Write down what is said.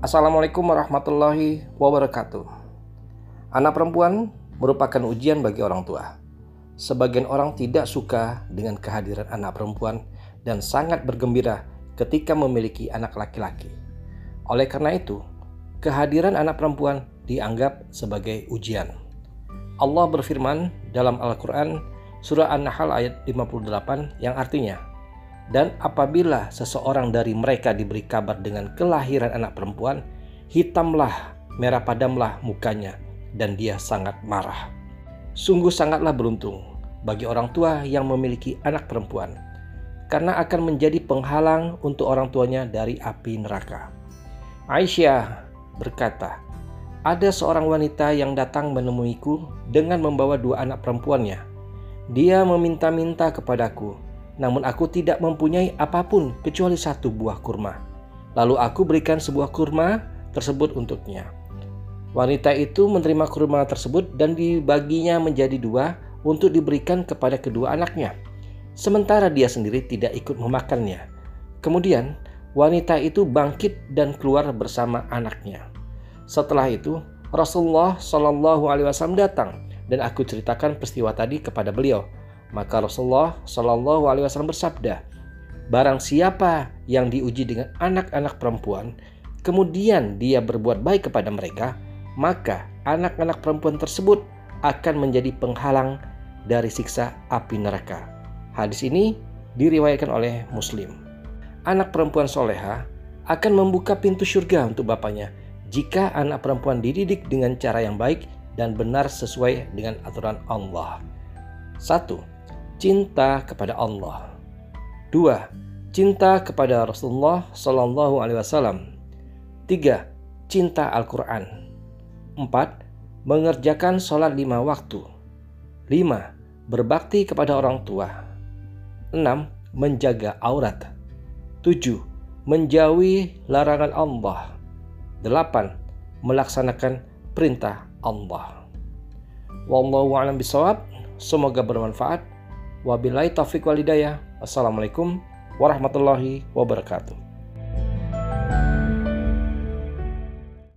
Assalamualaikum warahmatullahi wabarakatuh. Anak perempuan merupakan ujian bagi orang tua. Sebagian orang tidak suka dengan kehadiran anak perempuan dan sangat bergembira ketika memiliki anak laki-laki. Oleh karena itu, kehadiran anak perempuan dianggap sebagai ujian. Allah berfirman dalam Al-Quran surah An-Nahl ayat 58 yang artinya, dan apabila seseorang dari mereka diberi kabar dengan kelahiran anak perempuan, hitamlah, merah padamlah mukanya, dan dia sangat marah. Sungguh sangatlah beruntung bagi orang tua yang memiliki anak perempuan, karena akan menjadi penghalang untuk orang tuanya dari api neraka. Aisyah berkata, "Ada seorang wanita yang datang menemuiku dengan membawa dua anak perempuannya. Dia meminta-minta kepadaku." Namun aku tidak mempunyai apa pun kecuali satu buah kurma. Lalu aku berikan sebuah kurma tersebut untuknya. Wanita itu menerima kurma tersebut dan dibaginya menjadi dua untuk diberikan kepada kedua anaknya. Sementara dia sendiri tidak ikut memakannya. Kemudian wanita itu bangkit dan keluar bersama anaknya. Setelah itu Rasulullah Shallallahu Alaihi Wasallam datang dan aku ceritakan peristiwa tadi kepada beliau. Maka Rasulullah Shallallahu Alaihi Wasallam bersabda, Barang siapa yang diuji dengan anak-anak perempuan, kemudian dia berbuat baik kepada mereka, maka anak-anak perempuan tersebut akan menjadi penghalang dari siksa api neraka. Hadis ini diriwayatkan oleh Muslim. Anak perempuan soleha akan membuka pintu surga untuk bapaknya jika anak perempuan dididik dengan cara yang baik dan benar sesuai dengan aturan Allah. 1 cinta kepada Allah. Dua, cinta kepada Rasulullah Sallallahu Alaihi Wasallam. Tiga, cinta Al-Quran. Empat, mengerjakan sholat lima waktu. Lima, berbakti kepada orang tua. Enam, menjaga aurat. Tujuh, menjauhi larangan Allah. Delapan, melaksanakan perintah Allah. Wallahu a'lam bishawab. Semoga bermanfaat. Wabillahi taufiq walidayah. Wassalamualaikum warahmatullahi wabarakatuh.